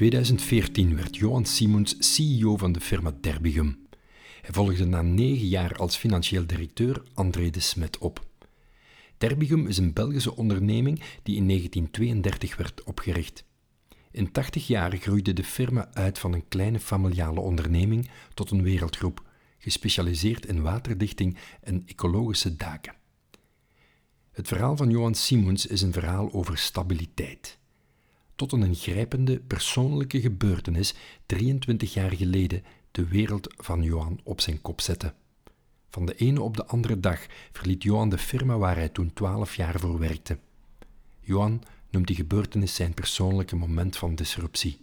2014 werd Johan Simons CEO van de firma Derbigum. Hij volgde na negen jaar als financieel directeur André de Smet op. Derbigum is een Belgische onderneming die in 1932 werd opgericht. In 80 jaar groeide de firma uit van een kleine familiale onderneming tot een wereldgroep, gespecialiseerd in waterdichting en ecologische daken. Het verhaal van Johan Simons is een verhaal over stabiliteit. Tot een ingrijpende persoonlijke gebeurtenis 23 jaar geleden de wereld van Johan op zijn kop zette. Van de ene op de andere dag verliet Johan de firma waar hij toen 12 jaar voor werkte. Johan noemt die gebeurtenis zijn persoonlijke moment van disruptie.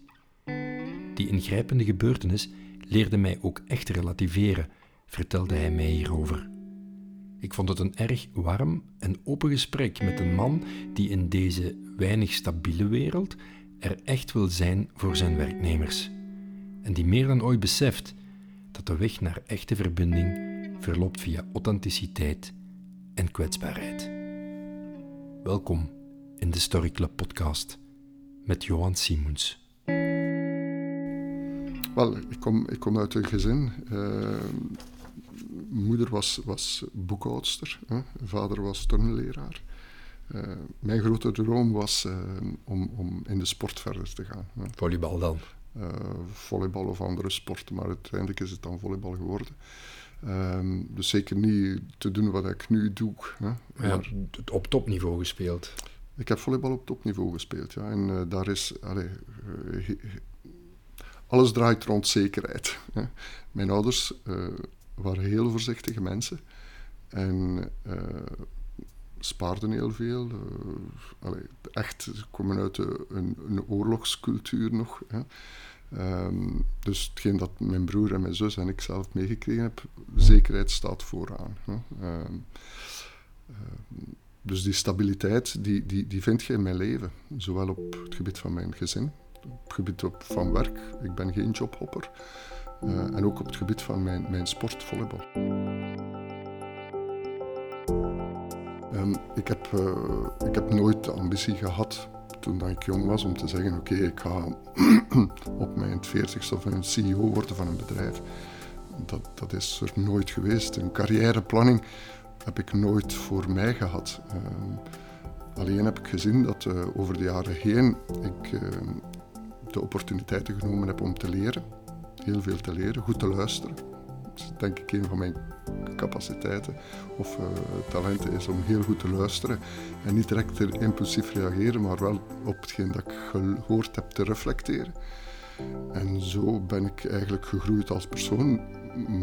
Die ingrijpende gebeurtenis leerde mij ook echt relativeren, vertelde hij mij hierover. Ik vond het een erg warm en open gesprek met een man die in deze weinig stabiele wereld er echt wil zijn voor zijn werknemers. En die meer dan ooit beseft dat de weg naar echte verbinding verloopt via authenticiteit en kwetsbaarheid. Welkom in de Story Club podcast met Johan Simons. Wel, ik kom, ik kom uit een gezin. Uh, moeder was, was boekhoudster, hè? vader was turnleraar. Uh, mijn grote droom was uh, om, om in de sport verder te gaan. Hè? Volleybal dan? volleybal of andere sporten, maar uiteindelijk is het dan volleybal geworden. Um, dus zeker niet te doen wat ik nu doe. Hè? Ja, op topniveau gespeeld. Ik heb volleybal op topniveau gespeeld, ja. En uh, daar is... Allee, uh, alles draait rond zekerheid. Hè. Mijn ouders uh, waren heel voorzichtige mensen. En spaarden heel veel. Allee, echt, ze komen uit een, een, oorlogscultuur nog. Hè. Um, dus hetgeen dat mijn broer en mijn zus en ik zelf meegekregen heb, zekerheid staat vooraan. Hè. Um, dus die stabiliteit, die, die, die vind je in mijn leven. Zowel op het gebied van mijn gezin, op het gebied van werk. Ik ben geen jobhopper. Uh, en ook op het gebied van mijn, mijn sport, volleybal. Um, ik, heb, uh, ik heb nooit de ambitie gehad, toen ik jong was, om te zeggen: Oké, ik ga op mijn 40ste of een CEO worden van een bedrijf. Dat, dat is er nooit geweest. Een carrièreplanning heb ik nooit voor mij gehad. Ehm, alleen heb ik gezien dat uh, over de jaren heen ik uh, de opportuniteiten genomen heb om te leren. Heel veel te leren, goed te luisteren. Dat is denk ik een van mijn capaciteiten of uh, talenten is om heel goed te luisteren en niet direct impulsief reageren, maar wel op hetgeen dat ik gehoord heb te reflecteren. En zo ben ik eigenlijk gegroeid als persoon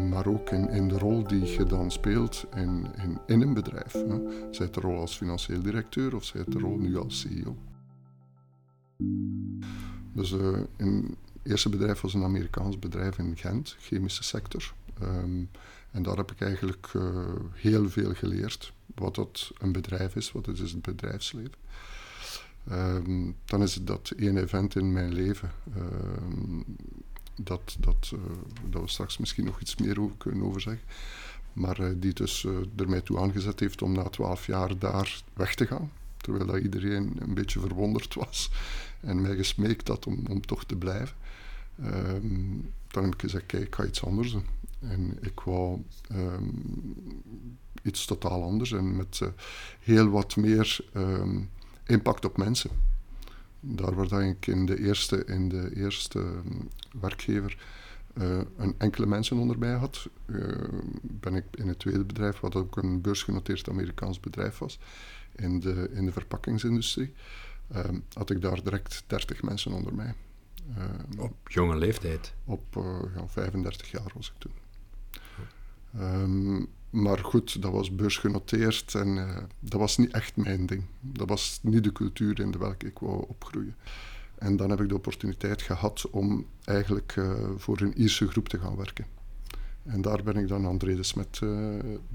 maar ook in, in de rol die je dan speelt in, in, in een bedrijf. Hè. Zij de rol als financieel directeur of zij de rol nu als CEO. Dus uh, in, eerste bedrijf was een Amerikaans bedrijf in Gent, chemische sector. Um, en daar heb ik eigenlijk uh, heel veel geleerd. Wat dat een bedrijf is, wat het is het bedrijfsleven. Um, dan is het dat één event in mijn leven. Um, dat, dat, uh, dat we straks misschien nog iets meer over kunnen over zeggen. Maar uh, die dus er mij toe aangezet heeft om na twaalf jaar daar weg te gaan. Terwijl dat iedereen een beetje verwonderd was en mij gesmeekt had om, om toch te blijven. Um, dan heb ik gezegd, kijk, ik ga iets anders doen. En ik wou um, iets totaal anders en met heel wat meer um, impact op mensen daar waar ik in de eerste, in de eerste werkgever uh, een enkele mensen onder mij had, uh, ben ik in het tweede bedrijf, wat ook een beursgenoteerd Amerikaans bedrijf was, in de, in de verpakkingsindustrie, um, had ik daar direct 30 mensen onder mij. Um, op jonge leeftijd? Op uh, ja, 35 jaar was ik toen. Um, maar goed, dat was beursgenoteerd en uh, dat was niet echt mijn ding. Dat was niet de cultuur in de welke ik wou opgroeien. En dan heb ik de opportuniteit gehad om eigenlijk uh, voor een Ierse groep te gaan werken. En daar ben ik dan André de Smet uh,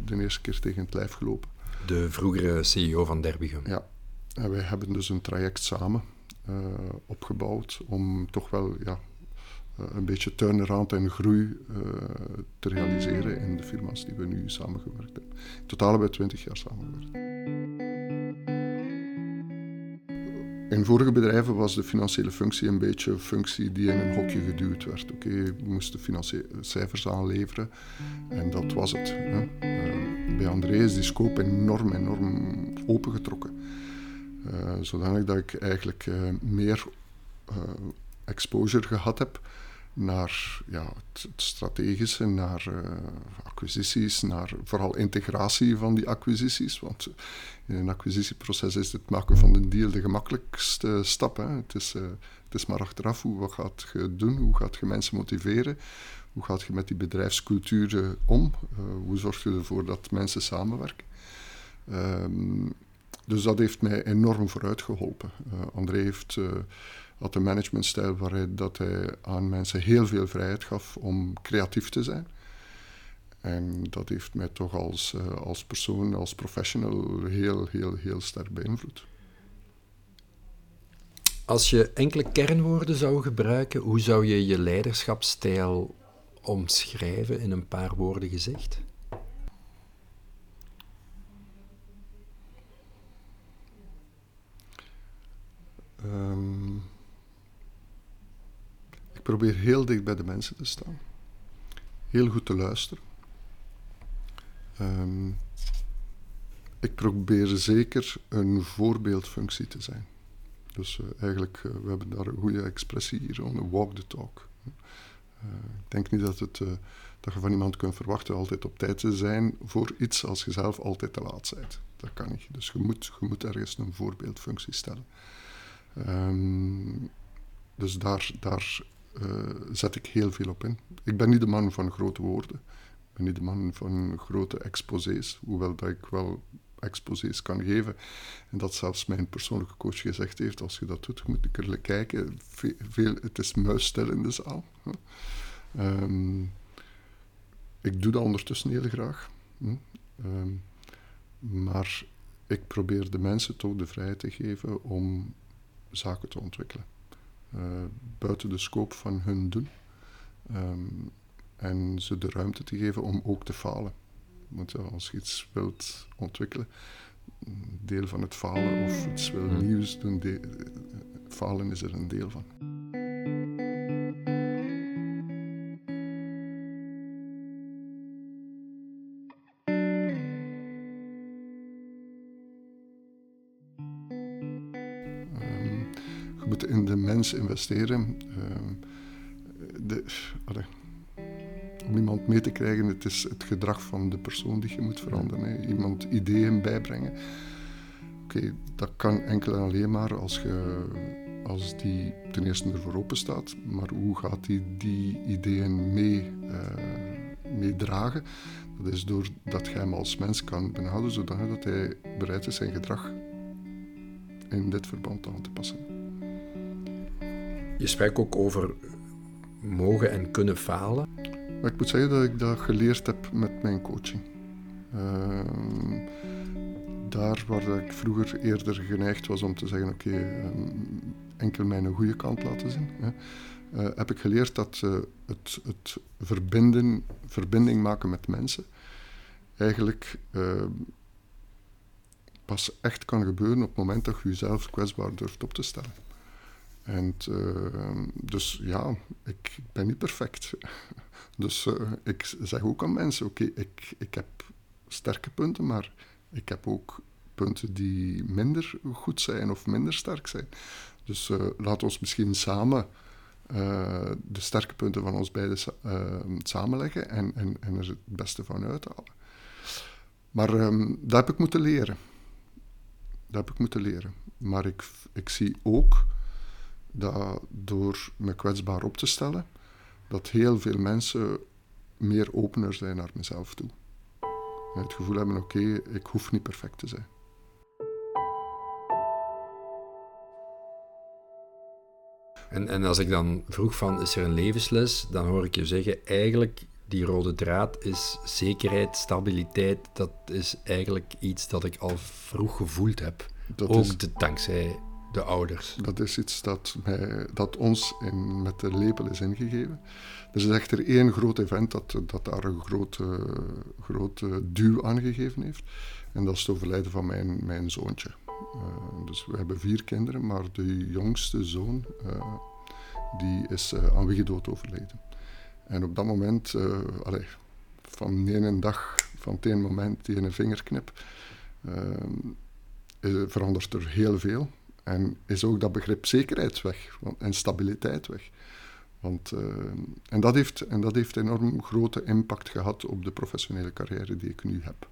de eerste keer tegen het lijf gelopen. De vroegere CEO van Derbigum. Ja, en wij hebben dus een traject samen opgebouwd om toch wel ja, eh, een beetje turnaround en groei uh, te realiseren in de firma's die we nu samengewerkt hebben. In totaal hebben we twintig jaar samengewerkt. In vorige bedrijven was de financiële functie een beetje een functie die in een hokje geduwd werd. Oké, okay, we moesten financiële cijfers aanleveren en dat was het. Hè. Uh, bij André is die scope enorm, enorm opengetrokken. Uh, zodanig dat ik eigenlijk uh, meer exposure gehad heb naar ja, het, strategische, naar uh, acquisities, naar vooral integratie van die acquisities. Want in een acquisitieproces is het maken van een deal de gemakkelijkste stap. Hè. Het, is, uh, het is maar achteraf hoe wat gaat je doen, hoe gaat je mensen motiveren, hoe gaat je met die bedrijfscultuur om, uh, hoe zorg je ervoor dat mensen samenwerken. Um, dus dat heeft mij enorm vooruit geholpen. André heeft had een managementstijl waarin dat hij aan mensen heel veel vrijheid gaf om creatief te zijn. En dat heeft mij toch als, uh, als persoon, als professional, heel, heel, heel sterk beïnvloed. Als je enkele kernwoorden zou gebruiken, hoe zou je je leiderschapsstijl omschrijven in een paar woorden gezegd? Um, ik probeer heel dicht bij de mensen te staan. Heel goed te luisteren. Um, ik probeer zeker een voorbeeldfunctie te zijn. Dus uh, eigenlijk, uh, we hebben daar een goede expressie hier, een walk the talk. Uh, ik denk niet dat, het, dat je van iemand kunt verwachten altijd op tijd te zijn voor iets als je zelf altijd te laat bent. Dat kan niet. Dus je moet, je moet ergens een voorbeeldfunctie stellen. Um, dus daar, daar zet ik heel veel op in. Ik ben niet de man van grote woorden. Ik ben niet de man van grote exposés, hoewel dat ik wel exposés kan geven. En dat zelfs mijn persoonlijke coach gezegd heeft, als je dat doet, moet ik er kijken. Veel, het is muisstil in de zaal. Um, ik doe dat ondertussen heel graag. Um, maar ik probeer de mensen toch de vrijheid te geven om zaken te ontwikkelen. Uh, buiten de scope van hun doen. Um, en ze de ruimte te geven om ook te falen. Want ja, als je iets wilt ontwikkelen, deel van het falen of iets wil hmm. nieuws doen, de, falen is er een deel van. Ehm, de, om iemand mee te krijgen, het is het gedrag van de persoon die je moet veranderen. Iemand ideeën bijbrengen. Oké, dat kan enkel en alleen maar als, je, als die ten eerste ervoor open staat. Maar hoe gaat hij die, die ideeën mee, uh, meedragen? Dat is doordat je hem als mens kan benaderen, zodat hij bereid is zijn gedrag in dit verband aan te passen. Je spreekt ook over mogen en kunnen falen. Ik moet zeggen dat ik dat geleerd heb met mijn coaching. Uh, daar waar ik vroeger eerder geneigd was om te zeggen: oké, ehm, enkel mijn goede kant laten zien. Hè, uh, heb ik geleerd dat uh, het, het verbinden, verbinding maken met mensen eigenlijk ehm, pas echt kan gebeuren op het moment dat je jezelf kwetsbaar durft op te stellen. En uh, dus ja, ik ben niet perfect. Dus uh, ik zeg ook aan mensen, oké, ik, ik heb sterke punten, maar ik heb ook punten die minder goed zijn of minder sterk zijn. Dus uh, laat ons misschien samen de sterke punten van ons beiden samenleggen en, en, en er het beste van uithalen. Maar um, dat heb ik moeten leren. Dat heb ik moeten leren. Maar ik, ik zie ook dat door me kwetsbaar op te stellen, dat heel veel mensen meer opener zijn naar mezelf toe. En het gevoel hebben, oké, ik hoef niet perfect te zijn. En, en als ik dan vroeg van, is er een levensles? Dan hoor ik je zeggen, eigenlijk die rode draad is zekerheid, stabiliteit. Dat is eigenlijk iets dat ik al vroeg gevoeld heb. Dat Ook is... dankzij de ouders. Dat is iets dat, dat ons in, met de lepel is ingegeven. Er is echter één groot event dat, dat daar een grote, grote duw aangegeven heeft. En dat is het overlijden van mijn, mijn zoontje. dus we hebben vier kinderen, maar de jongste zoon die is aan wiggedood overleden. En op dat moment, van de ene dag, van het ene moment die een vingerknip, verandert er heel veel. En is ook dat begrip zekerheid weg en stabiliteit weg. Want, uh, en, dat heeft, en dat heeft enorm grote impact gehad op de professionele carrière die ik nu heb.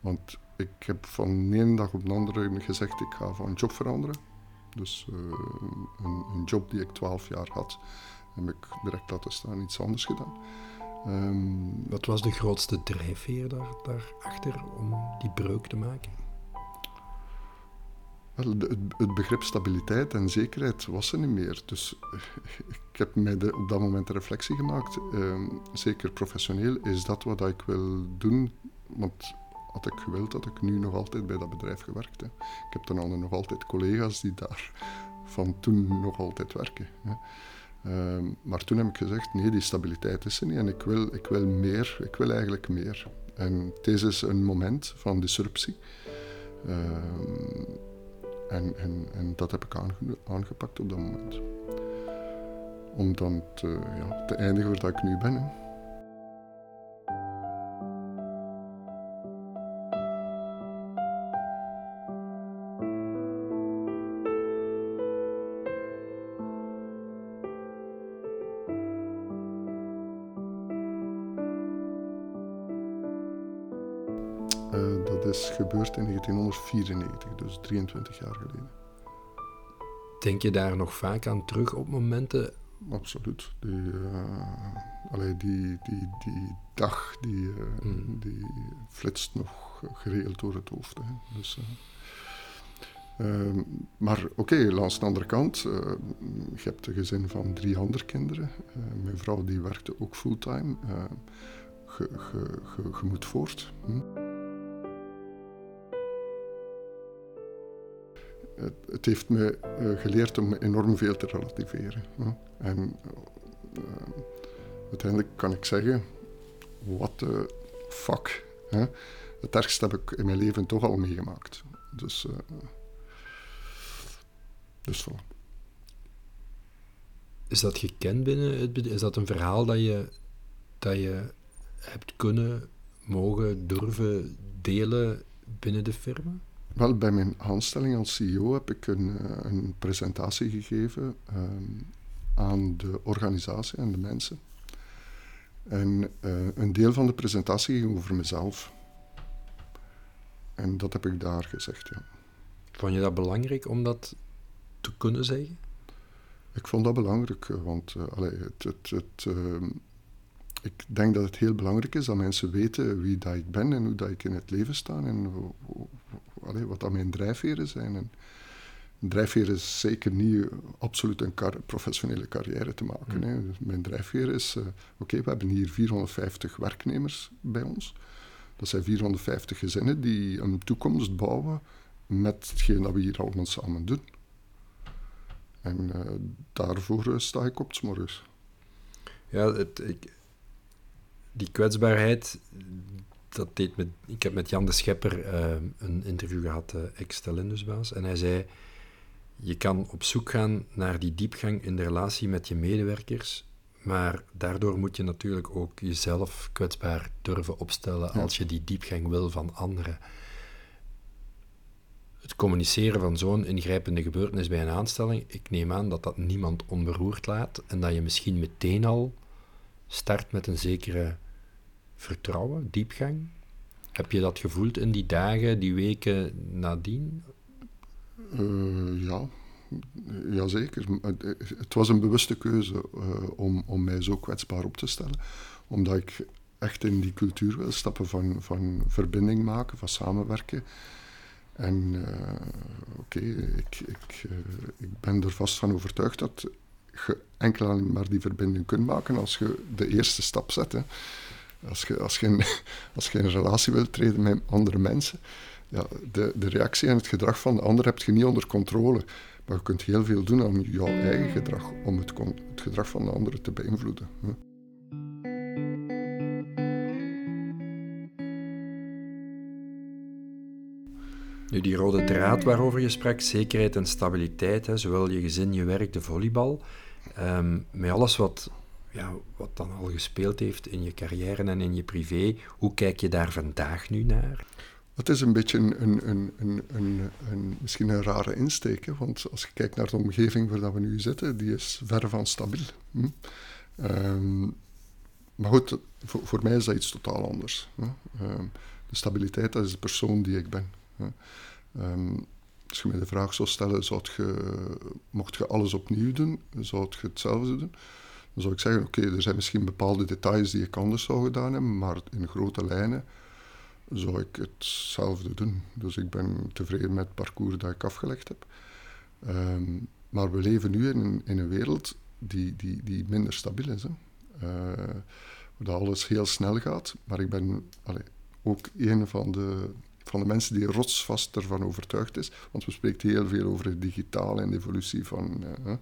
Want ik heb van de ene dag op de andere gezegd, ik ga van job veranderen. Dus uh, een, een, job die ik twaalf jaar had, heb ik direct laten staan, iets anders gedaan. Um, Wat was de grootste drijfveer daar, daarachter om die breuk te maken? Het, begrip stabiliteit en zekerheid was er niet meer. Dus ik heb mij op dat moment de reflectie gemaakt. Ehm, zeker professioneel is dat wat ik wil doen. Want had ik gewild, had ik nu nog altijd bij dat bedrijf gewerkt. Hè. Ik heb dan nog altijd collega's die daar van toen nog altijd werken. Hè. Ehm, maar toen heb ik gezegd, nee, die stabiliteit is er niet en ik wil, ik wil meer, ik wil eigenlijk meer. En deze is een moment van disruptie. Ehm, en, en, en dat heb ik aangepakt op dat moment. Om dan te, eindigen waar ik nu ben. Hè. 1994, dus 23 jaar geleden. Denk je daar nog vaak aan terug op momenten? Absoluut. Die, uh, die, die, die dag die, uh, die flitst nog geregeld door het hoofd. Hè. Dus, uh, maar oké, okay, langs de andere kant, je hebt een gezin van drie andere kinderen. mijn vrouw die werkte ook fulltime. Je moet voort. Hm? Het, heeft me uh, geleerd om enorm veel te relativeren. En uh, uiteindelijk kan ik zeggen, what the fuck. Hè? Het ergste heb ik in mijn leven toch al meegemaakt. Dus, uh, dus voilà. Is dat gekend binnen het bedrijf? Is dat een verhaal dat je, dat je hebt kunnen, mogen, durven delen binnen de firma? Wel, bij mijn aanstelling als CEO heb ik een, eh, een presentatie gegeven ehm, aan de organisatie en de mensen. En uh, een deel van de presentatie ging over mezelf. En dat heb ik daar gezegd, ja. Vond je dat belangrijk om dat te kunnen zeggen? Ik vond dat belangrijk, eh, want uh, allee, het, het, het, uh, ik denk dat het heel belangrijk is dat mensen weten wie dat ik ben en hoe dat ik in het leven sta en wat dat mijn drijfveren zijn. En een drijfveer is zeker niet absoluut een professionele carrière te maken. Hè. Dus mijn drijfveer is, uh, oké, we hebben hier 450 werknemers bij ons. Dat zijn 450 gezinnen die een toekomst bouwen met hetgeen dat we hier allemaal samen doen. En uh, daarvoor uh, sta ik op morgens. Ja, het, ik, die kwetsbaarheid, dat deed met, ik heb met Jan de Schepper uh, een interview gehad, uh, ex-Talendusbaas, en hij zei, je kan op zoek gaan naar die diepgang in de relatie met je medewerkers, maar daardoor moet je natuurlijk ook jezelf kwetsbaar durven opstellen als je die diepgang wil van anderen. Het communiceren van zo'n ingrijpende gebeurtenis bij een aanstelling, ik neem aan dat dat niemand onberoerd laat en dat je misschien meteen al start met een zekere vertrouwen, diepgang? Heb je dat gevoeld in die dagen, die weken nadien? Uh, ja, jazeker. Het was een bewuste keuze uh, om, om mij zo kwetsbaar op te stellen. Omdat ik echt in die cultuur wil stappen van, van verbinding maken, van samenwerken. En uh, oké, ik, ik, ik ben er vast van overtuigd dat je enkel maar die verbinding kunt maken als je de eerste stap zet. Hè. Als je, als, je een, als je relatie wilt treden met andere mensen, ja, de, de reactie en het gedrag van de ander heb je niet onder controle. Maar je kunt heel veel doen aan jouw eigen gedrag om het, gedrag van de anderen te beïnvloeden. Nu, die rode draad waarover je sprak, zekerheid en stabiliteit, hè, zowel je gezin, je werk, de volleybal. Ehm, met alles wat, ja, wat dan al gespeeld heeft in je carrière en in je privé, hoe kijk je daar vandaag nu naar? Het is een beetje een, een, een, een, misschien een rare insteek, want als je kijkt naar de omgeving waar we nu zitten, die is ver van stabiel. Hm? Ehm, maar goed, voor, mij is dat iets totaal anders. Ehm, de stabiliteit, dat is de persoon die ik ben. Ehm, als je mij de vraag zou stellen, zou je, mocht je alles opnieuw doen, zou je hetzelfde doen? Dan zou ik zeggen, oké, er zijn misschien bepaalde details die ik anders zou gedaan hebben, maar in grote lijnen zou ik hetzelfde doen. Dus ik ben tevreden met het parcours dat ik afgelegd heb. Ehm, maar we leven nu in een, in een wereld die, die, die minder stabiel is. Hè. Uh, waar alles heel snel gaat. Maar ik ben ook een van de, van de mensen die rotsvast ervan overtuigd is. Want we spreken heel veel over het digitale en de evolutie van... Uh,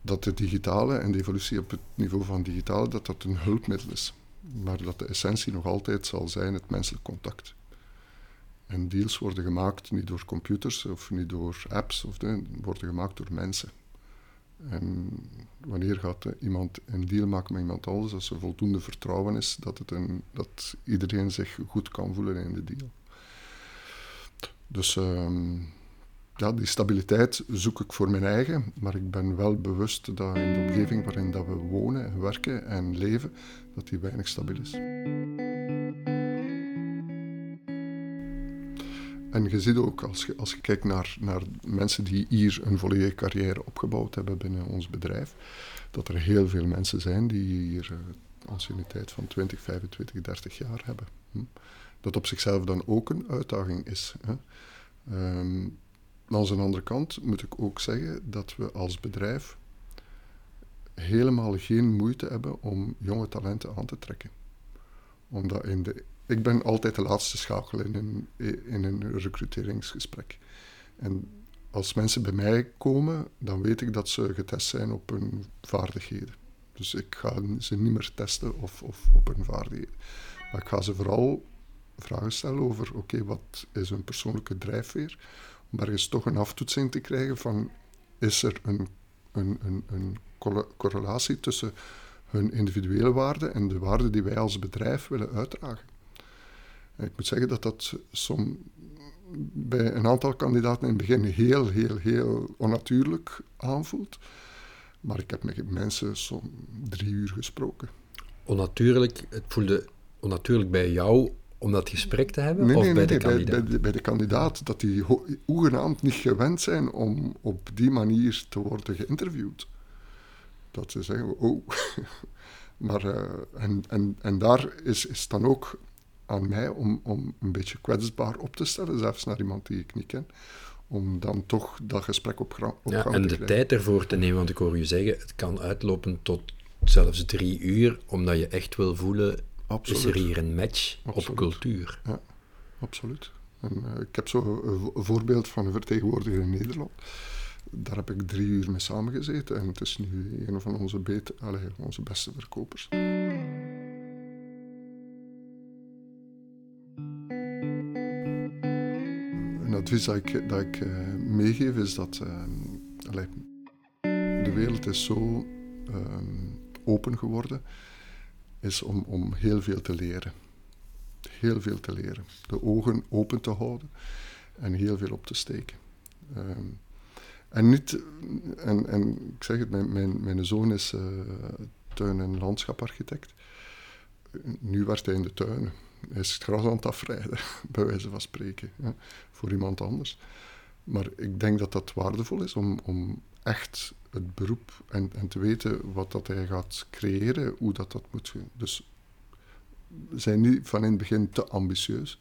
dat de digitale en de evolutie op het niveau van digitale, dat dat een hulpmiddel is maar dat de essentie nog altijd zal zijn het menselijk contact. En deals worden gemaakt niet door computers of niet door apps, of de, worden gemaakt door mensen. En wanneer gaat iemand een deal maken met iemand anders, als er voldoende vertrouwen is dat, het een, dat iedereen zich goed kan voelen in de deal. Dus um, ja, die stabiliteit zoek ik voor mijn eigen, maar ik ben wel bewust dat in de omgeving waarin dat we wonen, werken en leven, dat die weinig stabiel is. En je ziet ook, als je, als je kijkt naar, naar mensen die hier een volledige carrière opgebouwd hebben binnen ons bedrijf, dat er heel veel mensen zijn die hier uh, anciëniteit van 20, 25, 30 jaar hebben. Hm. Dat op zichzelf dan ook een uitdaging is. Hè. Um, aan de andere kant moet ik ook zeggen dat we als bedrijf helemaal geen moeite hebben om jonge talenten aan te trekken. Omdat in de, ik ben altijd de laatste schakel in een, in een recruteringsgesprek. En als mensen bij mij komen, dan weet ik dat ze getest zijn op hun vaardigheden. Dus ik ga ze niet meer testen of, of op hun vaardigheden. Maar ik ga ze vooral vragen stellen over, oké, wat is hun persoonlijke drijfveer? Om ergens toch een aftoetsing te krijgen van, is er een, een, een, een correlatie tussen hun individuele waarden en de waarden die wij als bedrijf willen uitdragen. En ik moet zeggen dat dat bij een aantal kandidaten in het begin heel, heel, heel onnatuurlijk aanvoelt. Maar ik heb met mensen zo'n drie uur gesproken. Onnatuurlijk, het voelde onnatuurlijk bij jou om dat gesprek te hebben? of bij, de kandidaat? Bij, bij, de kandidaat, dat die hoegenaamd niet gewend zijn om op die manier te worden geïnterviewd dat ze zeggen, oh. maar, uh, en, en, en daar is, is dan ook aan mij om, om een beetje kwetsbaar op te stellen, zelfs naar iemand die ik niet ken, om dan toch dat gesprek op, op ja, gang en de tijd ervoor te nemen, want ik hoor je zeggen, het kan uitlopen tot zelfs drie uur, omdat je echt wil voelen, absoluut. is er hier een match op cultuur. Ja, absoluut. En, uh, ik heb zo een voorbeeld van een vertegenwoordiger in Nederland daar heb ik drie uur mee samengezeten en het is nu een van onze, beter, allez, onze beste verkopers. Een advies dat ik, dat ik uh, meegeef is dat uh, allez, de wereld is zo uh, open geworden, is om, om heel veel te leren. Heel veel te leren. De ogen open te houden en heel veel op te steken. Ehm, en niet, en, en ik zeg het, mijn, mijn, mijn zoon is uh, tuin- en landschaparchitect. Nu werkt hij in de tuin. Hij is het gras aan het afrijden, bij wijze van spreken, voor iemand anders. Maar ik denk dat dat waardevol is om, om echt het beroep en, en te weten wat dat hij gaat creëren, hoe dat, dat moet. Dus zijn niet van in het begin te ambitieus,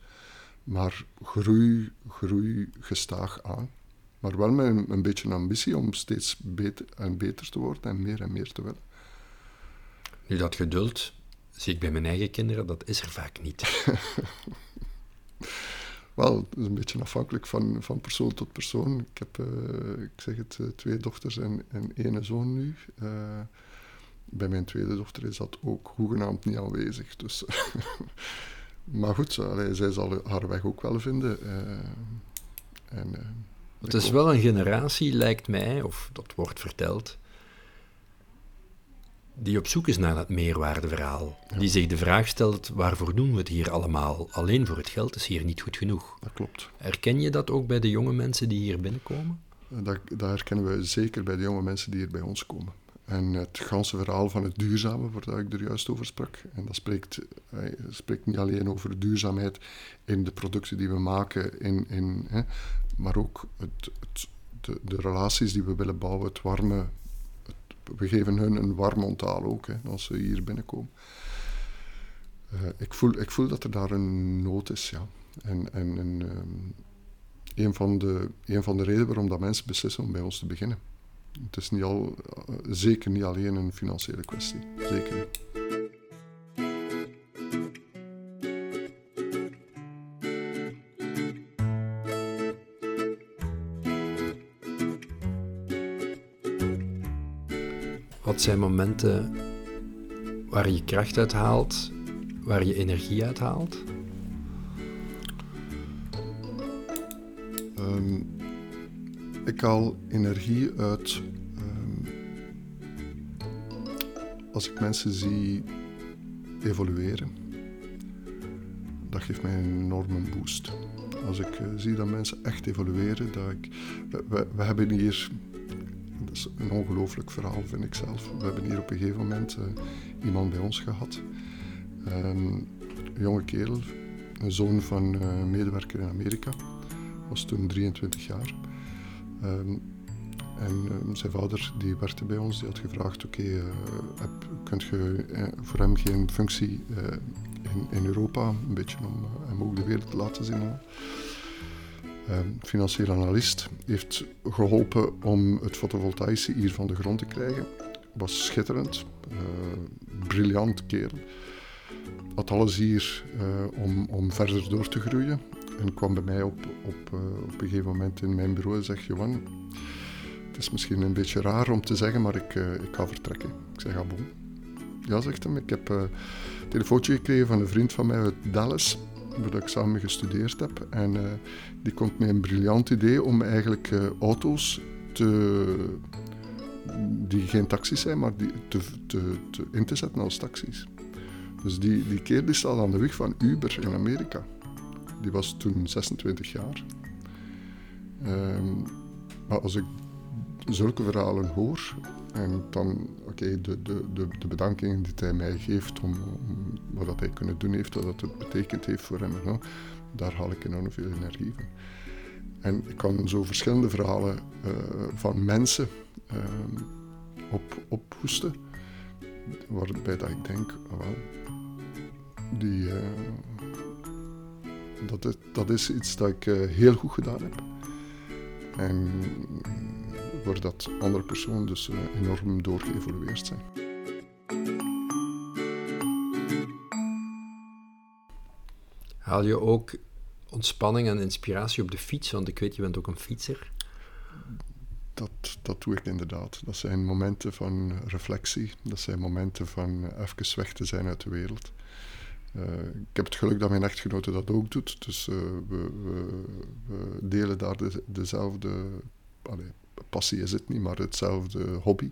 maar groei, groei gestaag aan. Maar wel met een, een beetje ambitie om steeds beter en beter te worden en meer en meer te willen. Nu, dat geduld zie ik bij mijn eigen kinderen, dat is er vaak niet. Wel, het is een beetje afhankelijk van, van persoon tot persoon. Ik heb, uh, ik zeg het, uh, twee dochters en, en één zoon nu. Uh, bij mijn tweede dochter is dat ook hoegenaamd niet aanwezig. Dus maar goed, allee, zij zal haar weg ook wel vinden. en, het is wel een generatie, lijkt mij, of dat wordt verteld, die op zoek is naar dat meerwaardeverhaal. Die zich de vraag stelt, waarvoor doen we het hier allemaal? Alleen voor het geld is hier niet goed genoeg. Dat klopt. Herken je dat ook bij de jonge mensen die hier binnenkomen? Dat, dat herkennen we zeker bij de jonge mensen die hier bij ons komen. En het ganse verhaal van het duurzame, waar ik er juist over sprak. En dat spreekt, eh, spreekt niet alleen over duurzaamheid in de producten die we maken, in, in, hè, maar ook het, het, de, de, relaties die we willen bouwen, het warme. We geven hun een warm onthaal ook, hè, als ze hier binnenkomen. Uh, ik, voel, ik voel dat er daar een nood is, ja. En, en, um, een, van de, een van de redenen waarom dat mensen beslissen om bij ons te beginnen. Het is niet al, zeker niet alleen een financiële kwestie. Zeker niet. Wat zijn momenten waar je kracht uit haalt, waar je energie uit haalt? Um, ik haal energie uit um, als ik mensen zie evolueren. Dat geeft mij een enorme boost. Als ik uh, zie dat mensen echt evolueren, dat ik, we, we, hebben hier, is een ongelooflijk verhaal vind ik zelf. We hebben hier op een gegeven moment uh, iemand bij ons gehad. Um, een jonge kerel, een zoon van uh, medewerker in Amerika, was toen 23 jaar. Um, en um, zijn vader die werkte bij ons, die had gevraagd, oké, okay, uh, kunt je voor hem geen functie in, in, Europa, een beetje om hem ook de wereld te laten zien. Financieel analist heeft geholpen om het fotovoltaïsche hier van de grond te krijgen. Was schitterend, briljant kerel. Had alles hier om, om verder door te groeien. En kwam bij mij op, op, uh, op een gegeven moment in mijn bureau en zegt: Johan, het is misschien een beetje raar om te zeggen, maar ik, uh, ik ga vertrekken. Ik zeg: Ah. Ja, zegt hem. Ik heb een telefoontje gekregen van een vriend van mij uit Dallas, waar ik samen gestudeerd heb. En die komt met een briljant idee om eigenlijk auto's te, die geen taxis zijn, maar die te, te, te, in te zetten als taxis. Dus die, die keer die staat aan de weg van Uber in Amerika. Die was toen 26 jaar. Um, maar als ik zulke verhalen hoor, en dan, oké, de, de, de, de bedankingen die hij mij geeft om, om wat hij kunnen doen heeft, wat het betekend heeft voor hem, daar haal ik enorm veel energie van. En ik kan zo verschillende verhalen uh, van mensen uh, op, ophoesten, waarbij dat ik denk, die, uh, dat is, dat is iets dat ik heel goed gedaan heb. En waar dat andere personen dus enorm doorgeëvolueerd zijn. Haal je ook ontspanning en inspiratie op de fiets? Want ik weet, je bent ook een fietser. Dat, dat doe ik inderdaad. Dat zijn momenten van reflectie. Dat zijn momenten van even weg te zijn uit de wereld. Uh, ik heb het geluk dat mijn echtgenote dat ook doet. Dus uh, we, we, we, delen daar de, dezelfde allee, passie is het niet, maar hetzelfde hobby.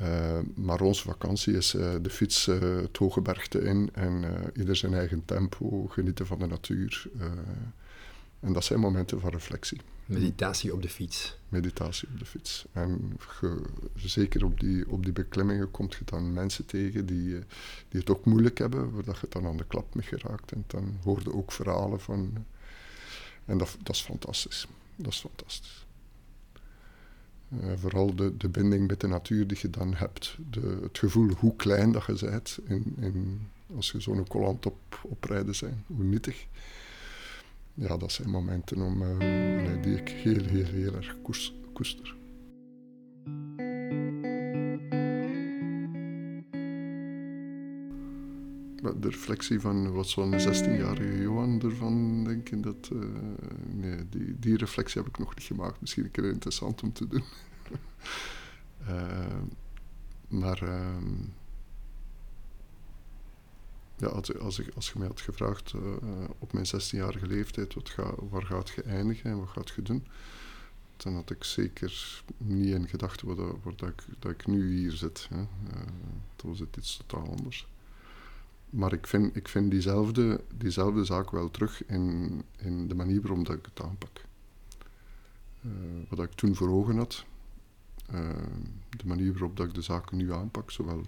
Uh, maar onze vakantie is de fiets het hoge bergte in en ieder zijn eigen tempo, genieten van de natuur. en dat zijn momenten van reflectie. Meditatie op de fiets. Meditatie op de fiets. En ge, zeker op die, op die beklimmingen komt je dan mensen tegen die, die het ook moeilijk hebben, waar je het dan aan de klap mee geraakt. En dan hoorde ook verhalen van. En dat, dat is fantastisch. Dat is fantastisch. Uh, vooral de, de binding met de natuur die je dan hebt. De, het gevoel hoe klein dat je bent in, in, als je zo'n collant op, oprijden zijn. Hoe nietig ja, dat zijn momenten om, nee, die ik heel, heel, heel erg koester. De reflectie van wat zo'n 16-jarige Johan ervan denken, dat, uh, nee, die, die reflectie heb ik nog niet gemaakt. Misschien een keer interessant om te doen. uh, maar ja, als, als, ik, als je mij had gevraagd uh, op mijn 16-jarige leeftijd, wat ga, waar gaat je eindigen en wat gaat je doen? Dan had ik zeker niet in gedachten dat, dat, ik, dat ik nu hier zit. Hè. Uh, was het iets totaal anders. Maar ik vind, ik vind diezelfde, diezelfde zaak wel terug in, in de manier waarop dat ik het aanpak. Uh, wat ik toen voor ogen had, uh, de manier waarop dat ik de zaken nu aanpak, zowel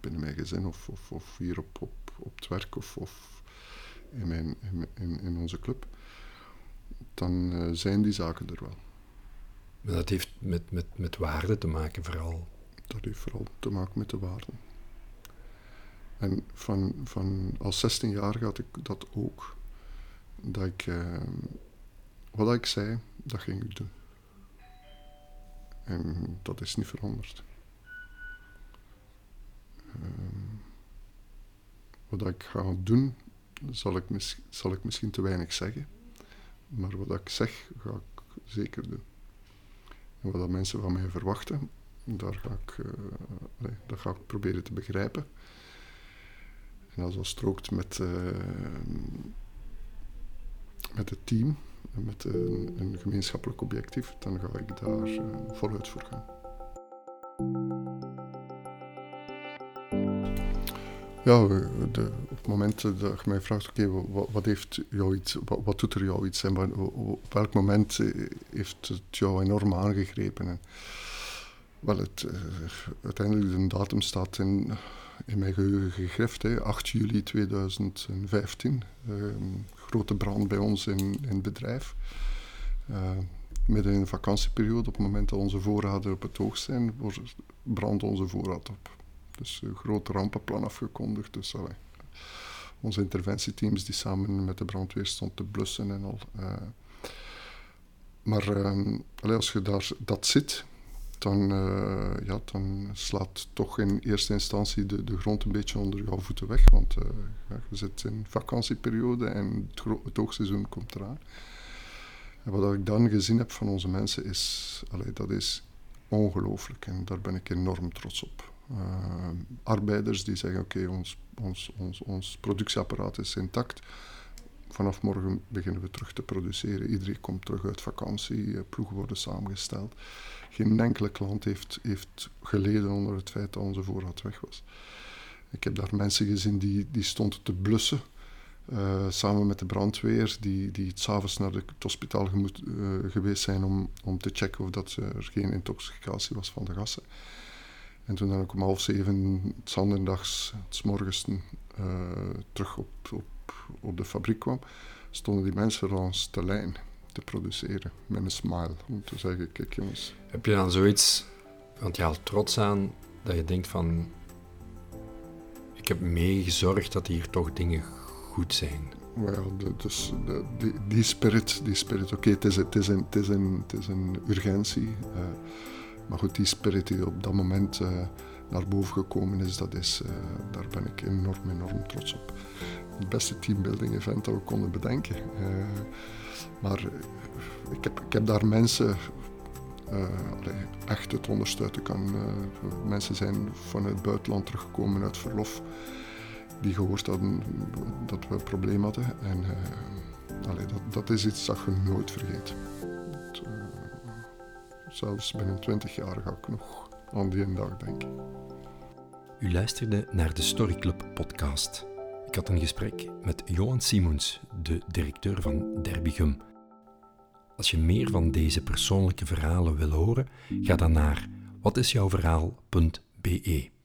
binnen mijn gezin of, of, of hier op, op, op het werk of, of in, mijn, in, in onze club, dan uh, zijn die zaken er wel. Maar dat heeft met, met, met waarde te maken vooral? Dat heeft vooral te maken met de waarden. En van, van als 16 jaar had ik dat ook. Dat ik, uh, wat ik zei, dat ging ik doen. En dat is niet veranderd. Uh, wat ik ga doen, zal ik, zal ik misschien te weinig zeggen. Maar wat ik zeg, ga ik zeker doen. En wat dat mensen van mij verwachten, daar ga ik, nee, dat ga ik proberen te begrijpen. Als dat strookt met, uh, met het team, met een, een, gemeenschappelijk objectief, dan ga ik daar uh, voluit voor gaan. Ja, de, op het moment dat je mij vraagt, oké, wat, wat, doet er jou iets en op welk moment heeft het jou enorm aangegrepen? En, wel, het, uh, uiteindelijk de datum staat in, in mijn geheugen gegrift, hè, 8 juli 2015. Uh, grote brand bij ons in, in het bedrijf. Uh, midden in de vakantieperiode, op het moment dat onze voorraden op het hoogst zijn, brandt onze voorraad op. Dus een groot rampenplan afgekondigd. Dus allee, onze interventieteams die samen met de brandweer stonden te blussen en al. Uh, maar uh, allee, als je daar dat zit, dan, uh, ja, dan slaat toch in eerste instantie de, de grond een beetje onder jouw voeten weg. Want uh, ja, je zit in vakantieperiode en het, het hoogseizoen komt eraan. En wat ik dan gezien heb van onze mensen is, allee, dat is ongelooflijk en daar ben ik enorm trots op. Uh, arbeiders die zeggen: Oké, ons, ons, ons, ons productieapparaat is intact. Vanaf morgen beginnen we terug te produceren. Iedereen komt terug uit vakantie, ploegen worden samengesteld. Geen enkele klant heeft, heeft geleden onder het feit dat onze voorraad weg was. Ik heb daar mensen gezien die, die stonden te blussen. Uh, samen met de brandweer, die, die s'avonds naar het hospitaal gemoet, uh, geweest zijn om, om te checken of dat er geen intoxicatie was van de gassen. En toen dan ook om half zeven, s zondags, s morgens, terug op, op, op de fabriek kwam, stonden die mensen langs de lijn te produceren. Met een smile, om te zeggen, kijk jongens. Heb je dan zoiets, want je haalt trots aan, dat je denkt van... Ik heb meegezorgd dat hier toch dingen goed zijn. Wel, dus de, die, die, spirit, die spirit oké, okay, het, is, het, is een, het, is een, het is een urgentie. Uh, maar goed, die spirit die op dat moment uh, naar boven gekomen is, dat is uh, daar ben ik enorm, enorm trots op. Het beste teambuilding event dat we konden bedenken. Maar eh, ik heb, ik heb daar mensen uh, echt het ondersteunen kan. Uh, mensen zijn vanuit het buitenland teruggekomen uit verlof die gehoord hadden dat we een probleem hadden. En dat, dat is iets dat je nooit vergeet. Zelfs binnen 20 jaar ga ik nog aan die dag denken. U luisterde naar de Story Club podcast. Ik had een gesprek met Johan Simons, de directeur van Derbigum. Als je meer van deze persoonlijke verhalen wil horen, ga dan naar watisjouwverhaal.be.